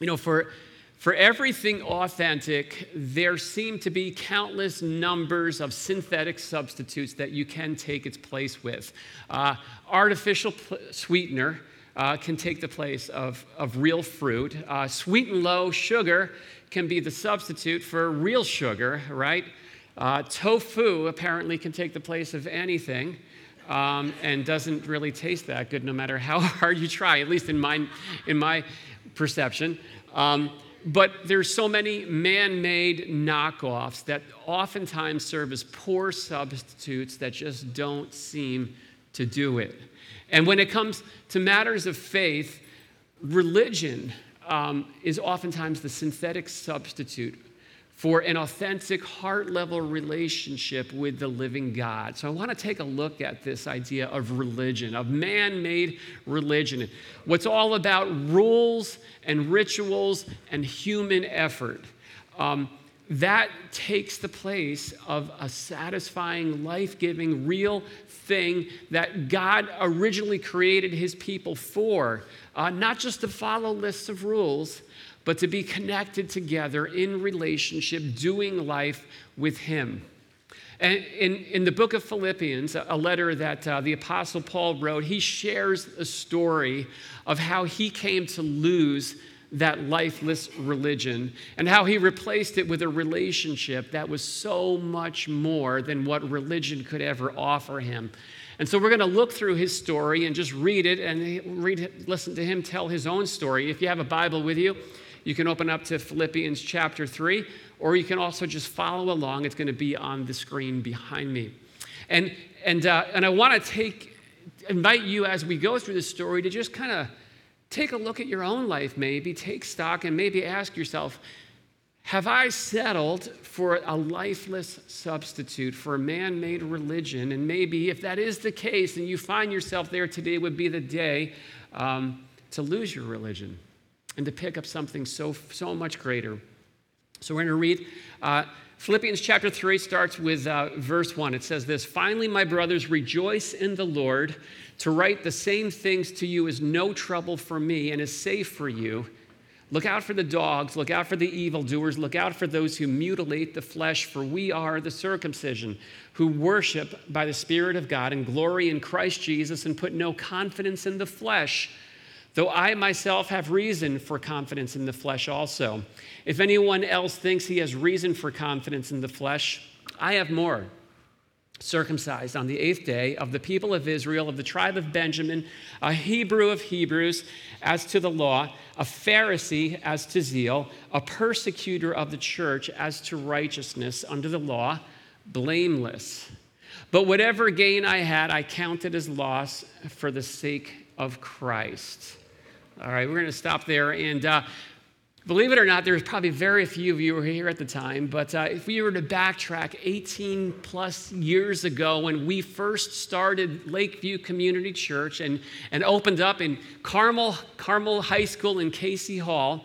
You know, for, for everything authentic, there seem to be countless numbers of synthetic substitutes that you can take its place with. Uh, artificial pl- sweetener uh, can take the place of, of real fruit. Uh, sweet and low sugar can be the substitute for real sugar, right? Uh, tofu apparently can take the place of anything. Um, and doesn't really taste that good no matter how hard you try, at least in my, in my perception. Um, but there's so many man-made knockoffs that oftentimes serve as poor substitutes that just don't seem to do it. And when it comes to matters of faith, religion um, is oftentimes the synthetic substitute for an authentic heart level relationship with the living God. So I want to take a look at this idea of religion, of man made religion. What's all about rules and rituals and human effort. Um, that takes the place of a satisfying, life giving, real thing that God originally created his people for. Uh, not just to follow lists of rules, but to be connected together in relationship, doing life with him. And in, in the book of Philippians, a letter that uh, the Apostle Paul wrote, he shares a story of how he came to lose that lifeless religion and how he replaced it with a relationship that was so much more than what religion could ever offer him. And so we're going to look through his story and just read it and read, listen to him tell his own story. If you have a Bible with you, you can open up to Philippians chapter 3, or you can also just follow along. It's going to be on the screen behind me. And, and, uh, and I want to take, invite you as we go through this story to just kind of take a look at your own life, maybe, take stock, and maybe ask yourself Have I settled for a lifeless substitute, for a man made religion? And maybe if that is the case and you find yourself there, today would be the day um, to lose your religion and to pick up something so, so much greater. So we're going to read. Uh, Philippians chapter 3 starts with uh, verse 1. It says this Finally, my brothers, rejoice in the Lord. To write the same things to you is no trouble for me and is safe for you. Look out for the dogs, look out for the evildoers, look out for those who mutilate the flesh, for we are the circumcision, who worship by the Spirit of God and glory in Christ Jesus and put no confidence in the flesh, though I myself have reason for confidence in the flesh also. If anyone else thinks he has reason for confidence in the flesh, I have more circumcised on the eighth day of the people of Israel, of the tribe of Benjamin, a Hebrew of Hebrews as to the law, a Pharisee as to zeal, a persecutor of the church as to righteousness under the law, blameless. But whatever gain I had, I counted as loss for the sake of Christ. All right, we're going to stop there. And uh, Believe it or not, there's probably very few of you who were here at the time, but uh, if we were to backtrack 18 plus years ago when we first started Lakeview Community Church and, and opened up in Carmel, Carmel High School in Casey Hall,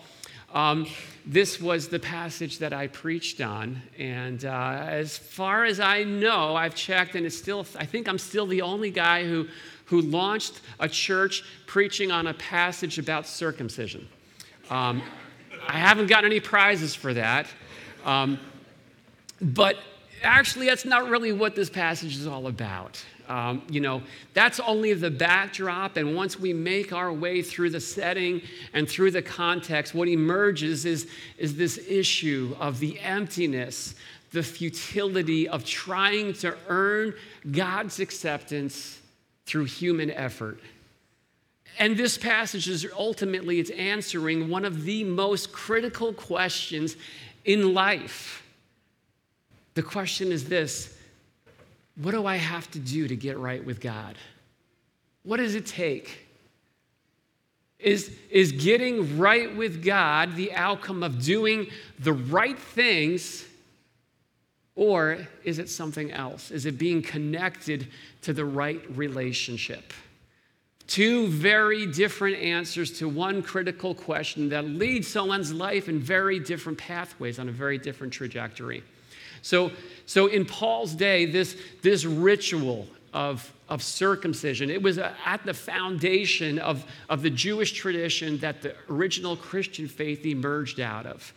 um, this was the passage that I preached on. And uh, as far as I know, I've checked, and it's still, I think I'm still the only guy who, who launched a church preaching on a passage about circumcision. Um, I haven't gotten any prizes for that. Um, but actually, that's not really what this passage is all about. Um, you know, that's only the backdrop, and once we make our way through the setting and through the context, what emerges is, is this issue of the emptiness, the futility of trying to earn God's acceptance through human effort. And this passage is ultimately it's answering one of the most critical questions in life. The question is this What do I have to do to get right with God? What does it take? Is, is getting right with God the outcome of doing the right things, or is it something else? Is it being connected to the right relationship? Two very different answers to one critical question that leads someone's life in very different pathways on a very different trajectory. So, so in Paul's day, this, this ritual of, of circumcision. It was at the foundation of, of the Jewish tradition that the original Christian faith emerged out of.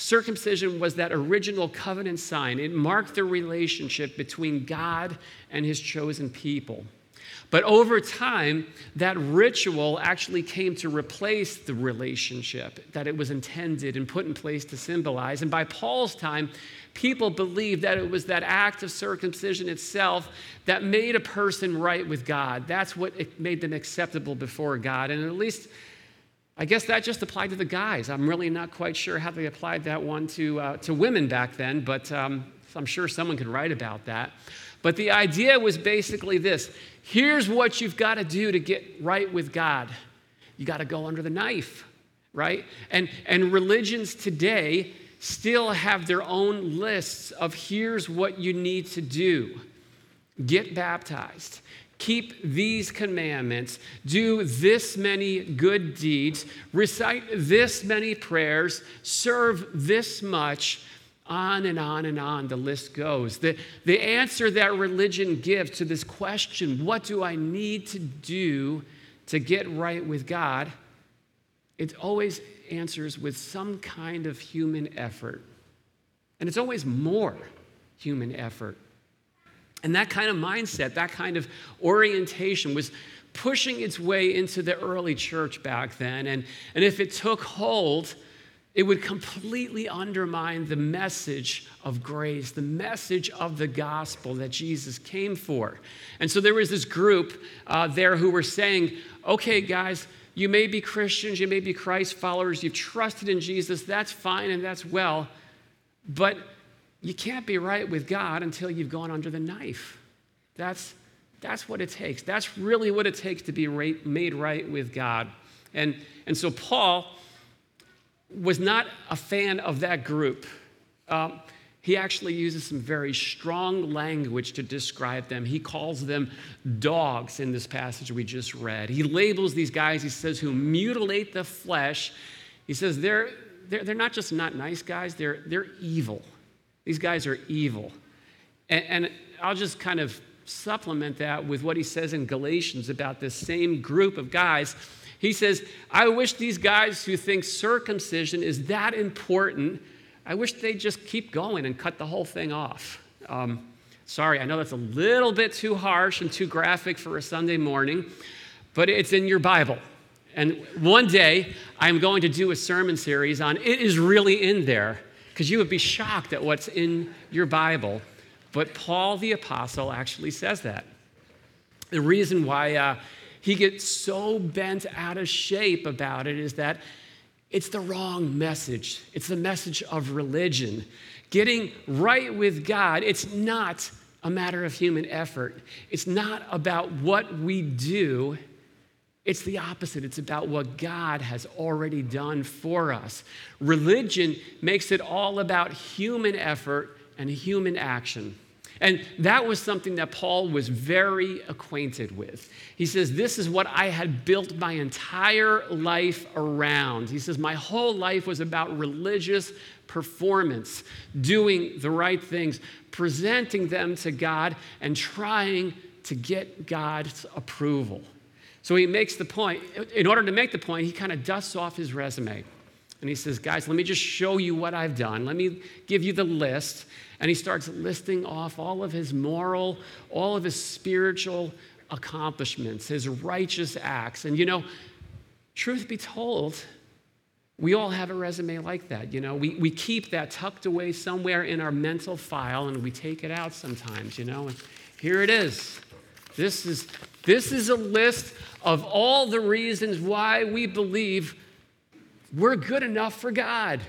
Circumcision was that original covenant sign. It marked the relationship between God and his chosen people. But over time, that ritual actually came to replace the relationship that it was intended and put in place to symbolize. And by Paul's time, people believed that it was that act of circumcision itself that made a person right with God. That's what made them acceptable before God. And at least, I guess that just applied to the guys. I'm really not quite sure how they applied that one to, uh, to women back then, but um, I'm sure someone could write about that. But the idea was basically this here's what you've got to do to get right with God you got to go under the knife, right? And, and religions today still have their own lists of here's what you need to do get baptized. Keep these commandments, do this many good deeds, recite this many prayers, serve this much, on and on and on the list goes. The, the answer that religion gives to this question, what do I need to do to get right with God? It always answers with some kind of human effort. And it's always more human effort. And that kind of mindset, that kind of orientation was pushing its way into the early church back then. And, and if it took hold, it would completely undermine the message of grace, the message of the gospel that Jesus came for. And so there was this group uh, there who were saying, okay, guys, you may be Christians, you may be Christ followers, you've trusted in Jesus, that's fine and that's well, but you can't be right with God until you've gone under the knife. That's, that's what it takes. That's really what it takes to be made right with God. And, and so Paul was not a fan of that group. Um, he actually uses some very strong language to describe them. He calls them dogs in this passage we just read. He labels these guys, he says, who mutilate the flesh. He says they're, they're, they're not just not nice guys, they're, they're evil. These guys are evil. And, and I'll just kind of supplement that with what he says in Galatians about this same group of guys he says, I wish these guys who think circumcision is that important, I wish they'd just keep going and cut the whole thing off. Um, sorry, I know that's a little bit too harsh and too graphic for a Sunday morning, but it's in your Bible. And one day, I'm going to do a sermon series on it is really in there, because you would be shocked at what's in your Bible. But Paul the Apostle actually says that. The reason why uh, he gets so bent out of shape about it is that it's the wrong message. It's the message of religion. Getting right with God, it's not a matter of human effort. It's not about what we do. It's the opposite. It's about what God has already done for us. Religion makes it all about human effort and human action. And that was something that Paul was very acquainted with. He says, This is what I had built my entire life around. He says, My whole life was about religious performance, doing the right things, presenting them to God, and trying to get God's approval. So he makes the point, in order to make the point, he kind of dusts off his resume. And he says, Guys, let me just show you what I've done. Let me give you the list. And he starts listing off all of his moral, all of his spiritual accomplishments, his righteous acts. And you know, truth be told, we all have a resume like that. You know, we, we keep that tucked away somewhere in our mental file and we take it out sometimes, you know. And here it is. This is, this is a list of all the reasons why we believe we're good enough for God.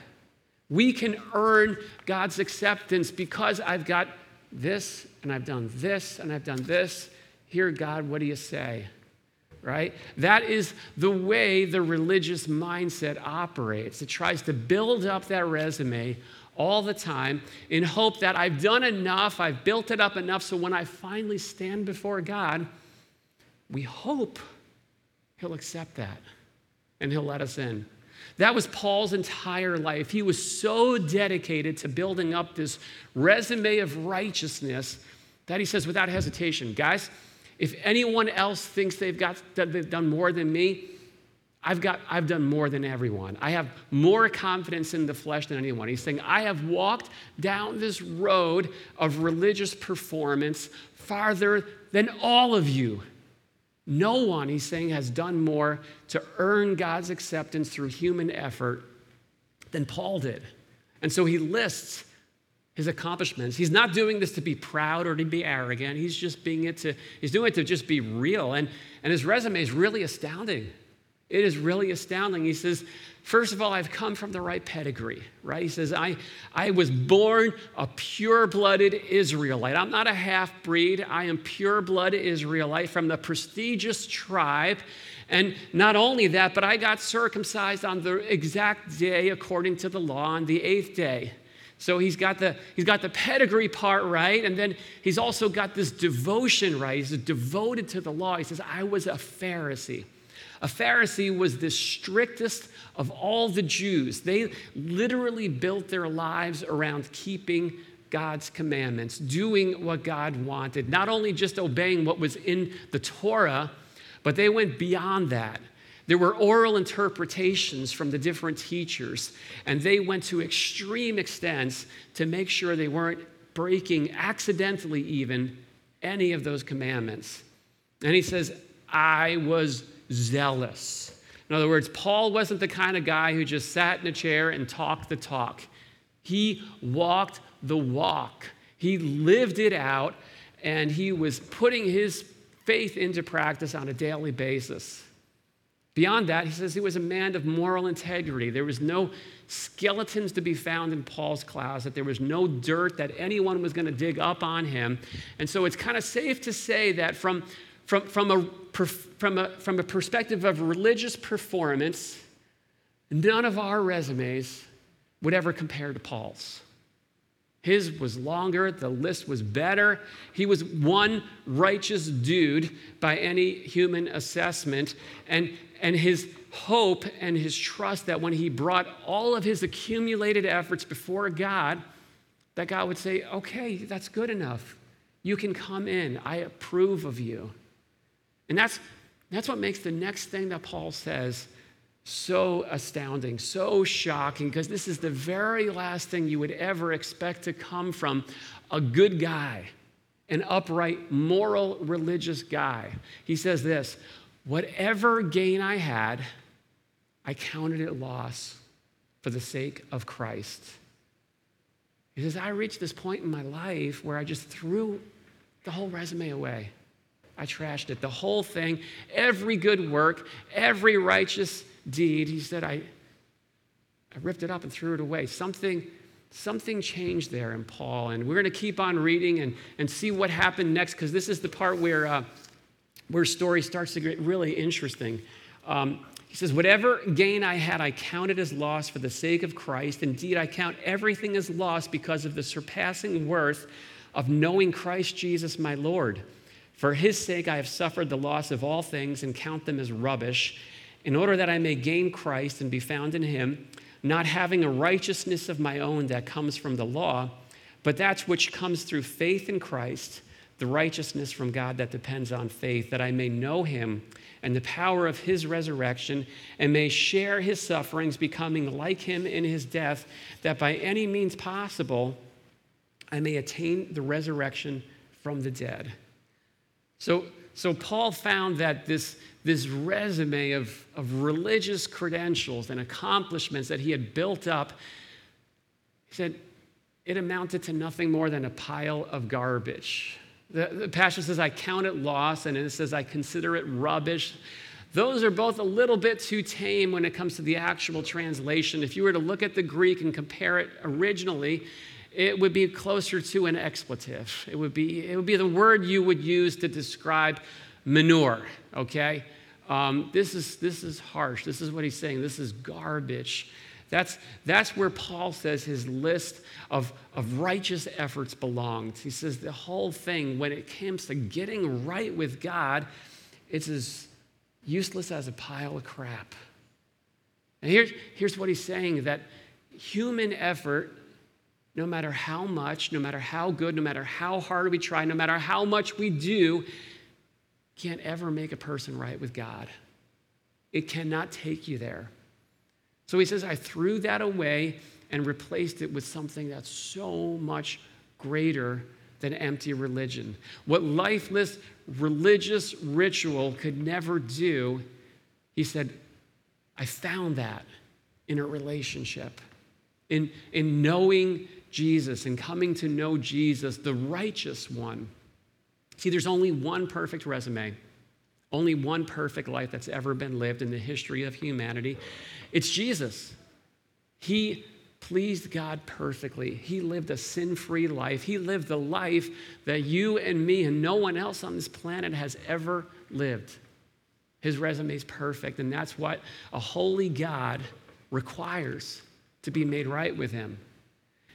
We can earn God's acceptance because I've got this and I've done this and I've done this. Here, God, what do you say? Right? That is the way the religious mindset operates. It tries to build up that resume all the time in hope that I've done enough, I've built it up enough, so when I finally stand before God, we hope He'll accept that and He'll let us in. That was Paul's entire life. He was so dedicated to building up this resume of righteousness That he says without hesitation. Guys, if anyone else thinks they've got they've done more than me, I've got I've done more than everyone. I have more confidence in the flesh than anyone. He's saying, I have walked down this road of religious performance farther than all of you. No one, he's saying, has done more to earn God's acceptance through human effort than Paul did. And so he lists his accomplishments. He's not doing this to be proud or to be arrogant. He's just being it to, he's doing it to just be real. And, and his resume is really astounding. It is really astounding. He says, First of all, I've come from the right pedigree, right? He says, I, I was born a pure blooded Israelite. I'm not a half breed. I am pure blooded Israelite from the prestigious tribe. And not only that, but I got circumcised on the exact day according to the law, on the eighth day. So he's got the he's got the pedigree part right, and then he's also got this devotion right. He's devoted to the law. He says, I was a Pharisee. A Pharisee was the strictest of all the Jews. They literally built their lives around keeping God's commandments, doing what God wanted, not only just obeying what was in the Torah, but they went beyond that. There were oral interpretations from the different teachers, and they went to extreme extents to make sure they weren't breaking, accidentally even, any of those commandments. And he says, I was zealous. In other words, Paul wasn't the kind of guy who just sat in a chair and talked the talk. He walked the walk, he lived it out, and he was putting his faith into practice on a daily basis. Beyond that, he says he was a man of moral integrity. There was no skeletons to be found in Paul's closet. There was no dirt that anyone was going to dig up on him. And so it's kind of safe to say that from, from, from, a, from, a, from a perspective of religious performance, none of our resumes would ever compare to Paul's. His was longer, the list was better. He was one righteous dude by any human assessment. And, and his hope and his trust that when he brought all of his accumulated efforts before God, that God would say, Okay, that's good enough. You can come in. I approve of you. And that's, that's what makes the next thing that Paul says so astounding, so shocking, because this is the very last thing you would ever expect to come from a good guy, an upright, moral, religious guy. He says this Whatever gain I had, I counted it loss for the sake of Christ. He says, I reached this point in my life where I just threw the whole resume away. I trashed it. The whole thing, every good work, every righteous deed, he said, I, I ripped it up and threw it away. Something, something changed there in Paul. And we're going to keep on reading and, and see what happened next, because this is the part where, uh, where story starts to get really interesting. Um, he says, Whatever gain I had, I counted as loss for the sake of Christ. Indeed, I count everything as loss because of the surpassing worth of knowing Christ Jesus my Lord. For his sake, I have suffered the loss of all things and count them as rubbish in order that I may gain Christ and be found in him, not having a righteousness of my own that comes from the law, but that which comes through faith in Christ, the righteousness from God that depends on faith, that I may know him and the power of his resurrection, and may share his sufferings, becoming like him in his death, that by any means possible I may attain the resurrection from the dead. So, so Paul found that this, this resume of, of religious credentials and accomplishments that he had built up, he said, it amounted to nothing more than a pile of garbage. The, the pastor says, I count it loss, and it says, I consider it rubbish. Those are both a little bit too tame when it comes to the actual translation. If you were to look at the Greek and compare it originally, it would be closer to an expletive. It would be, it would be the word you would use to describe manure, okay? Um, this, is, this is harsh. This is what he's saying. This is garbage. That's, that's where Paul says his list of, of righteous efforts belongs. He says the whole thing, when it comes to getting right with God, it's as useless as a pile of crap. And here's, here's what he's saying that human effort no matter how much, no matter how good, no matter how hard we try, no matter how much we do, can't ever make a person right with God. It cannot take you there. So he says, I threw that away and replaced it with something that's so much greater than empty religion. What lifeless religious ritual could never do, he said, I found that in a relationship, in, in knowing Jesus and coming to know Jesus, the righteous one. See, there's only one perfect resume, only one perfect life that's ever been lived in the history of humanity. It's Jesus. He pleased God perfectly. He lived a sin free life. He lived the life that you and me and no one else on this planet has ever lived. His resume is perfect, and that's what a holy God requires to be made right with Him.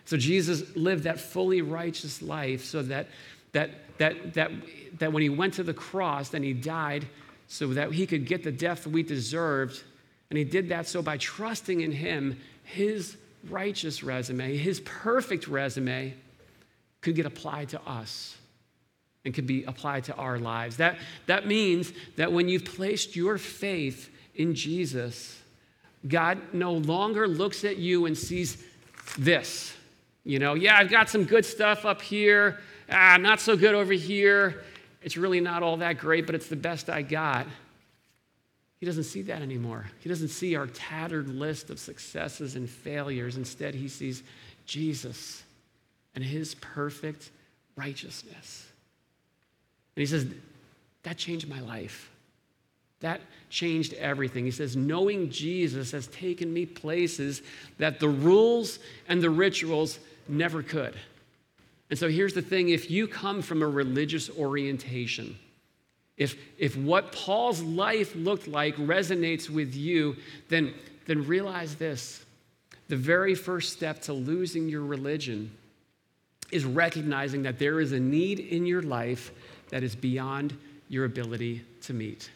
So Jesus lived that fully righteous life so that, that, that, that, that when he went to the cross and he died, so that he could get the death we deserved. And he did that so by trusting in him, his righteous resume, his perfect resume, could get applied to us and could be applied to our lives. That, that means that when you've placed your faith in Jesus, God no longer looks at you and sees this. You know, yeah, I've got some good stuff up here, ah, not so good over here. It's really not all that great, but it's the best I got. He doesn't see that anymore. He doesn't see our tattered list of successes and failures. Instead, he sees Jesus and his perfect righteousness. And he says, That changed my life. That changed everything. He says, Knowing Jesus has taken me places that the rules and the rituals never could. And so here's the thing if you come from a religious orientation, if, if what Paul's life looked like resonates with you, then, then realize this the very first step to losing your religion is recognizing that there is a need in your life that is beyond your ability to meet.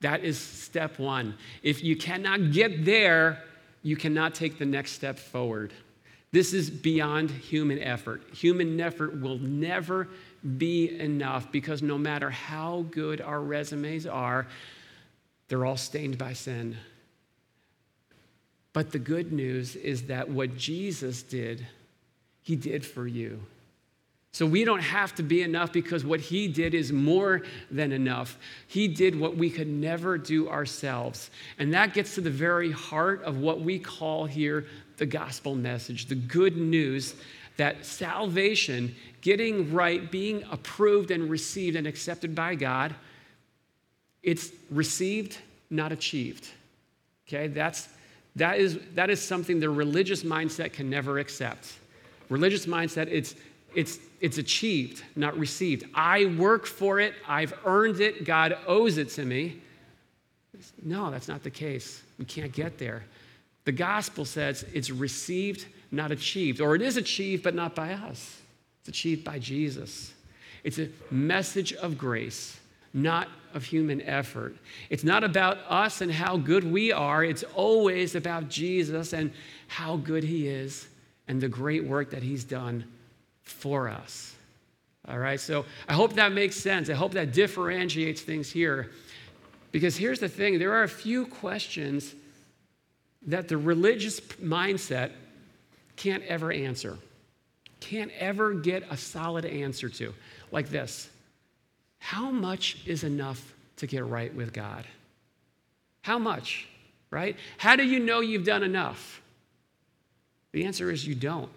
That is step one. If you cannot get there, you cannot take the next step forward. This is beyond human effort. Human effort will never be enough because no matter how good our resumes are, they're all stained by sin. But the good news is that what Jesus did, he did for you. So we don't have to be enough because what he did is more than enough. He did what we could never do ourselves. And that gets to the very heart of what we call here the gospel message, the good news that salvation, getting right, being approved and received and accepted by God, it's received, not achieved. Okay, that's that is that is something the religious mindset can never accept. Religious mindset, it's it's it's achieved, not received. I work for it, I've earned it, God owes it to me. No, that's not the case. We can't get there. The gospel says it's received, not achieved, or it is achieved, but not by us. It's achieved by Jesus. It's a message of grace, not of human effort. It's not about us and how good we are, it's always about Jesus and how good he is and the great work that he's done for us. All right, so I hope that makes sense. I hope that differentiates things here. Because here's the thing there are a few questions that the religious mindset can't ever answer, can't ever get a solid answer to. Like this How much is enough to get right with God? How much, right? How do you know you've done enough? The answer is you don't.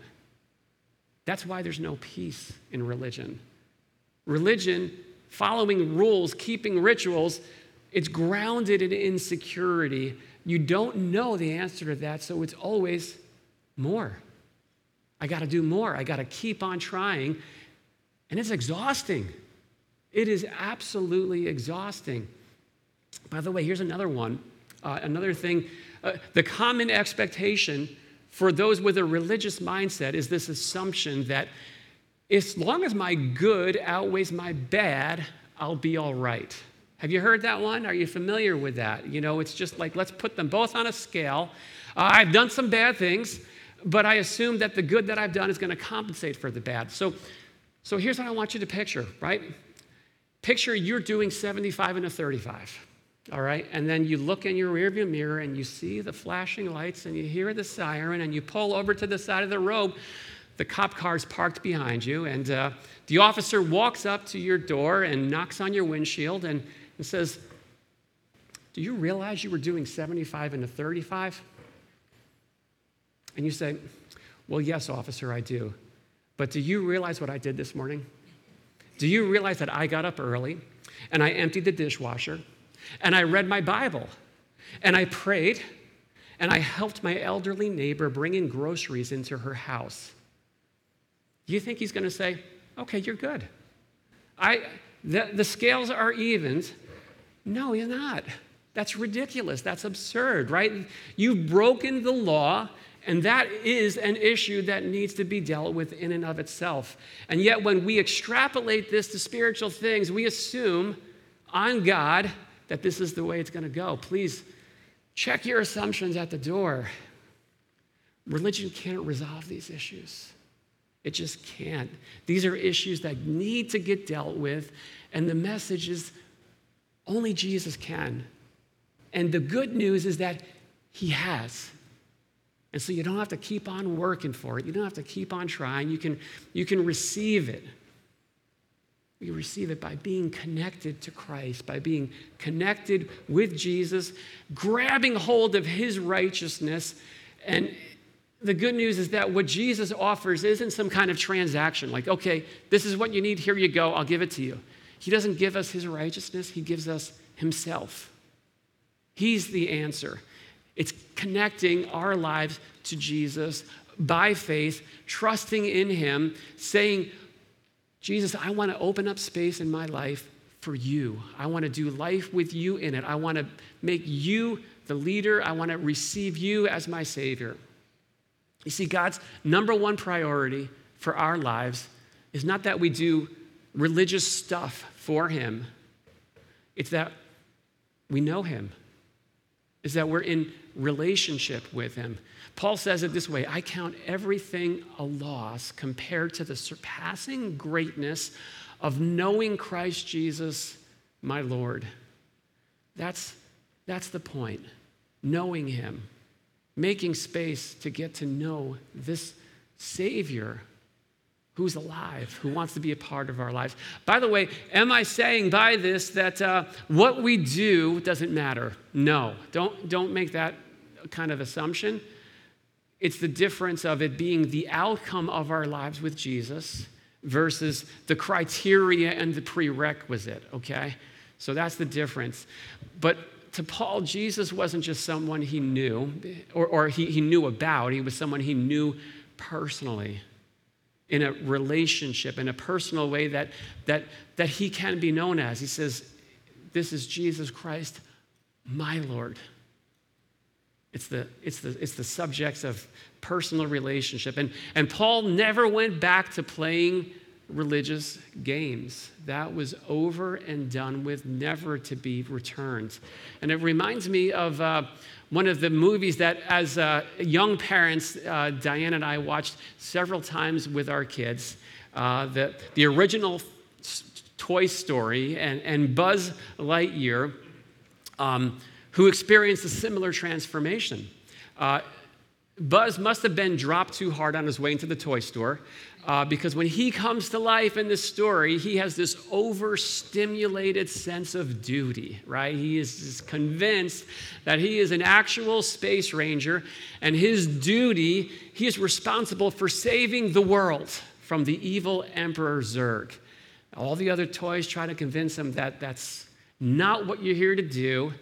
That's why there's no peace in religion. Religion, following rules, keeping rituals, it's grounded in insecurity you don't know the answer to that, so it's always more. I got to do more. I got to keep on trying. And it's exhausting. It is absolutely exhausting. By the way, here's another one. Uh, another thing uh, the common expectation for those with a religious mindset is this assumption that as long as my good outweighs my bad, I'll be all right. Have you heard that one? Are you familiar with that? You know, it's just like let's put them both on a scale. Uh, I've done some bad things, but I assume that the good that I've done is going to compensate for the bad. So, so here's what I want you to picture, right? Picture you're doing 75 and a 35, all right? And then you look in your rearview mirror and you see the flashing lights and you hear the siren and you pull over to the side of the road. The cop car's parked behind you, and uh, the officer walks up to your door and knocks on your windshield and, and says, Do you realize you were doing 75 into 35? And you say, Well, yes, officer, I do. But do you realize what I did this morning? Do you realize that I got up early and I emptied the dishwasher and I read my Bible and I prayed and I helped my elderly neighbor bring in groceries into her house? Do you think he's going to say, okay, you're good? I, the, the scales are evened. No, he's not. That's ridiculous. That's absurd, right? You've broken the law and that is an issue that needs to be dealt with in and of itself. And yet, when we extrapolate this to spiritual things, we assume on God that this is the way it's going to go. Please check your assumptions at the door. Religion can't resolve these issues. It just can't. These are issues that need to get dealt with, and the message is only Jesus can. And the good news is that He has. And so you don't have to keep on working for it. You don't have to keep on trying. You can, you can receive it. You receive it by being connected to Christ, by being connected with Jesus, grabbing hold of his righteousness. And the good news is that what Jesus offers isn't some kind of transaction, like, okay, this is what you need, here you go, I'll give it to you. He doesn't give us his righteousness, he gives us himself. He's the answer. It's connecting our lives to Jesus by faith, trusting in Him, saying, Jesus, I want to open up space in my life for you. I want to do life with you in it. I want to make you the leader. I want to receive you as my Savior. You see, God's number one priority for our lives is not that we do religious stuff for Him, it's that we know Him, is that we're in relationship with Him. Paul says it this way I count everything a loss compared to the surpassing greatness of knowing Christ Jesus, my Lord. That's, that's the point. Knowing Him, making space to get to know this Savior who's alive, who wants to be a part of our lives. By the way, am I saying by this that uh, what we do doesn't matter? No, don't, don't make that kind of assumption. It's the difference of it being the outcome of our lives with Jesus versus the criteria and the prerequisite, okay? So that's the difference. But to Paul, Jesus wasn't just someone he knew or, or he, he knew about, he was someone he knew personally in a relationship, in a personal way that, that, that he can be known as. He says, This is Jesus Christ, my Lord. It's the, it's the, it's the subjects of personal relationship. And, and Paul never went back to playing religious games. That was over and done with, never to be returned. And it reminds me of uh, one of the movies that, as uh, young parents, uh, Diane and I watched several times with our kids. Uh, the, the original Toy Story and, and Buzz Lightyear. Um, who experienced a similar transformation. Uh, Buzz must have been dropped too hard on his way into the toy store uh, because when he comes to life in this story, he has this overstimulated sense of duty, right? He is convinced that he is an actual space ranger, and his duty, he is responsible for saving the world from the evil Emperor Zurg. All the other toys try to convince him that that's not what you're here to do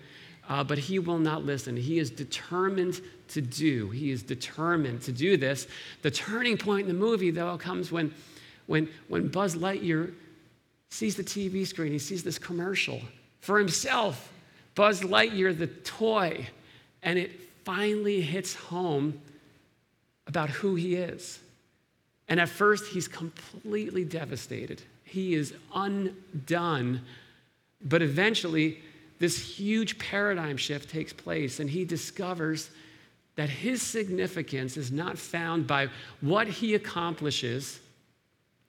uh, but he will not listen. He is determined to do. He is determined to do this. The turning point in the movie, though, comes when, when, when Buzz Lightyear sees the TV screen. He sees this commercial for himself, Buzz Lightyear, the toy, and it finally hits home about who he is. And at first, he's completely devastated. He is undone. But eventually, this huge paradigm shift takes place, and he discovers that his significance is not found by what he accomplishes.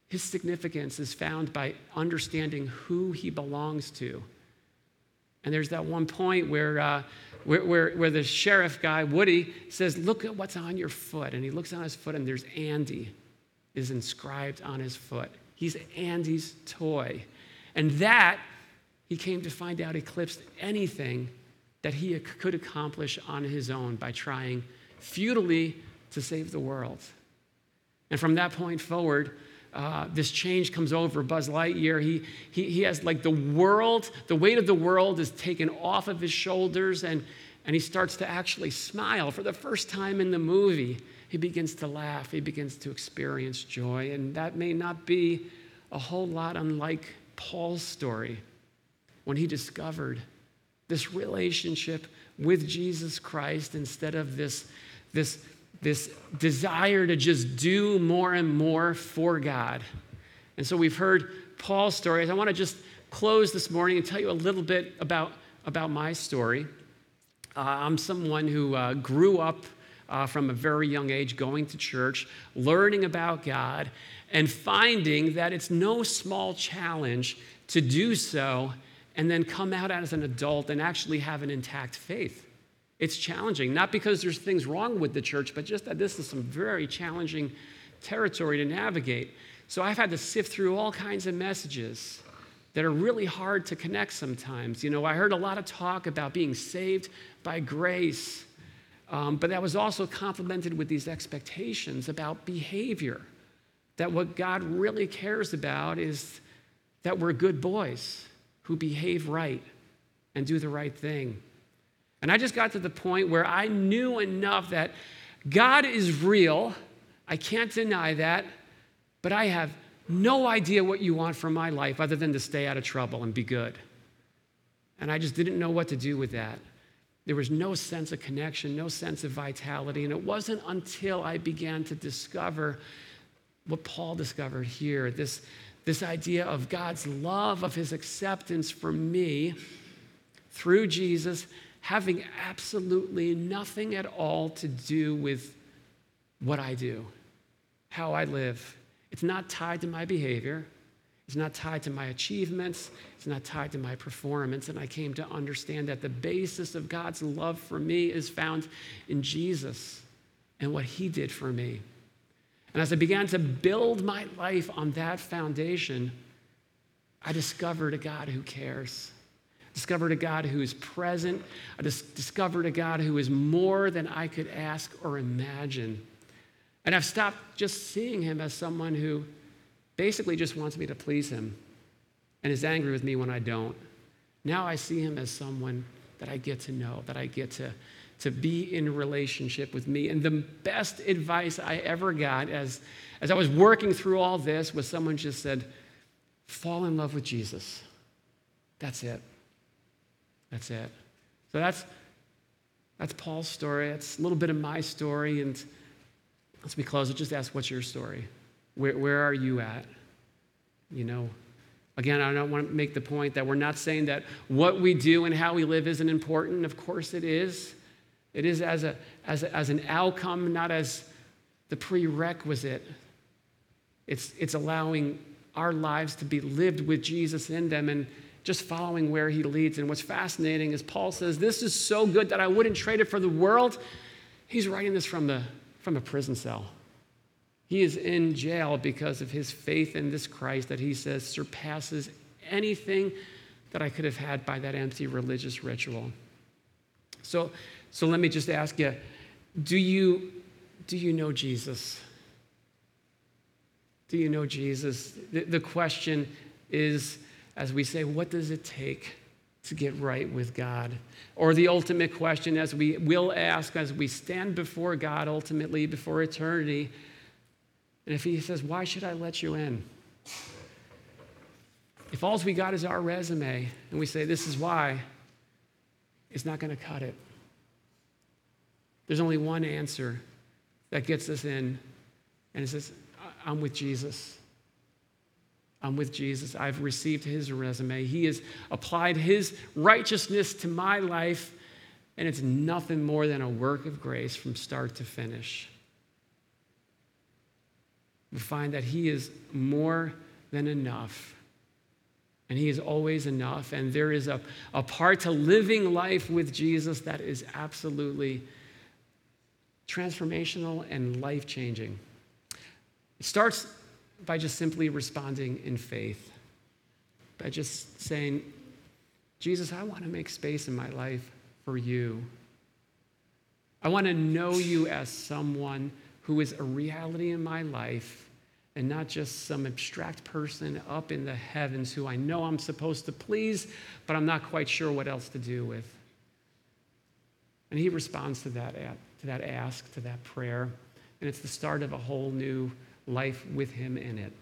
His significance is found by understanding who he belongs to. And there's that one point where, uh, where, where, where, the sheriff guy, Woody, says, Look at what's on your foot. And he looks on his foot, and there's Andy is inscribed on his foot. He's Andy's toy. And that, he came to find out, eclipsed anything that he could accomplish on his own by trying futilely to save the world. And from that point forward, uh, this change comes over Buzz Lightyear. He, he, he has like the world, the weight of the world is taken off of his shoulders, and, and he starts to actually smile for the first time in the movie. He begins to laugh, he begins to experience joy, and that may not be a whole lot unlike Paul's story when he discovered this relationship with Jesus Christ instead of this, this, this desire to just do more and more for God. And so we've heard Paul's stories. I want to just close this morning and tell you a little bit about, about my story. Uh, I'm someone who uh, grew up uh, from a very young age going to church, learning about God, and finding that it's no small challenge to do so and then come out as an adult and actually have an intact faith. It's challenging, not because there's things wrong with the church, but just that this is some very challenging territory to navigate. So I've had to sift through all kinds of messages that are really hard to connect sometimes. You know, I heard a lot of talk about being saved by grace, um, but that was also complemented with these expectations about behavior. That what God really cares about is that we're good boys who behave right and do the right thing. And I just got to the point where I knew enough that God is real. I can't deny that. But I have no idea what you want from my life other than to stay out of trouble and be good. And I just didn't know what to do with that. There was no sense of connection, no sense of vitality. And it wasn't until I began to discover what Paul discovered here this, this idea of God's love, of his acceptance for me through Jesus, having absolutely nothing at all to do with what I do, how I live. It's not tied to my behavior. It's not tied to my achievements. It's not tied to my performance. And I came to understand that the basis of God's love for me is found in Jesus and what he did for me. And as I began to build my life on that foundation, I discovered a God who cares. I discovered a God who is present. I dis- discovered a God who is more than I could ask or imagine. And I've stopped just seeing him as someone who basically just wants me to please him and is angry with me when I don't. Now I see him as someone that I get to know, that I get to to be in relationship with me. And the best advice I ever got as, as I was working through all this was someone just said, fall in love with Jesus. That's it. That's it. So that's, that's Paul's story. That's a little bit of my story. And as we close, I'll just ask, what's your story? Where, where are you at? You know, again, I don't want to make the point that we're not saying that what we do and how we live isn't important. Of course it is. It is as, a, as, a, as an outcome, not as the prerequisite. It's, it's allowing our lives to be lived with Jesus in them and just following where he leads. And what's fascinating is Paul says, This is so good that I wouldn't trade it for the world. He's writing this from, the, from a prison cell. He is in jail because of his faith in this Christ that he says surpasses anything that I could have had by that empty religious ritual. So, so let me just ask you do you, do you know Jesus? Do you know Jesus? The, the question is, as we say, what does it take to get right with God? Or the ultimate question, as we will ask as we stand before God ultimately, before eternity, and if He says, Why should I let you in? If all we got is our resume and we say, This is why, it's not going to cut it. There's only one answer that gets us in, and it says, I'm with Jesus. I'm with Jesus. I've received his resume. He has applied his righteousness to my life, And it's nothing more than a work of grace from start to finish. We find that He is more than enough. And He is always enough. And there is a, a part to living life with Jesus that is absolutely transformational and life changing. It starts by just simply responding in faith, by just saying, Jesus, I want to make space in my life for you. I want to know you as someone who is a reality in my life and not just some abstract person up in the heavens who I know I'm supposed to please, but I'm not quite sure what else to do with. And he responds to that, to that ask, to that prayer, and it's the start of a whole new life with him in it.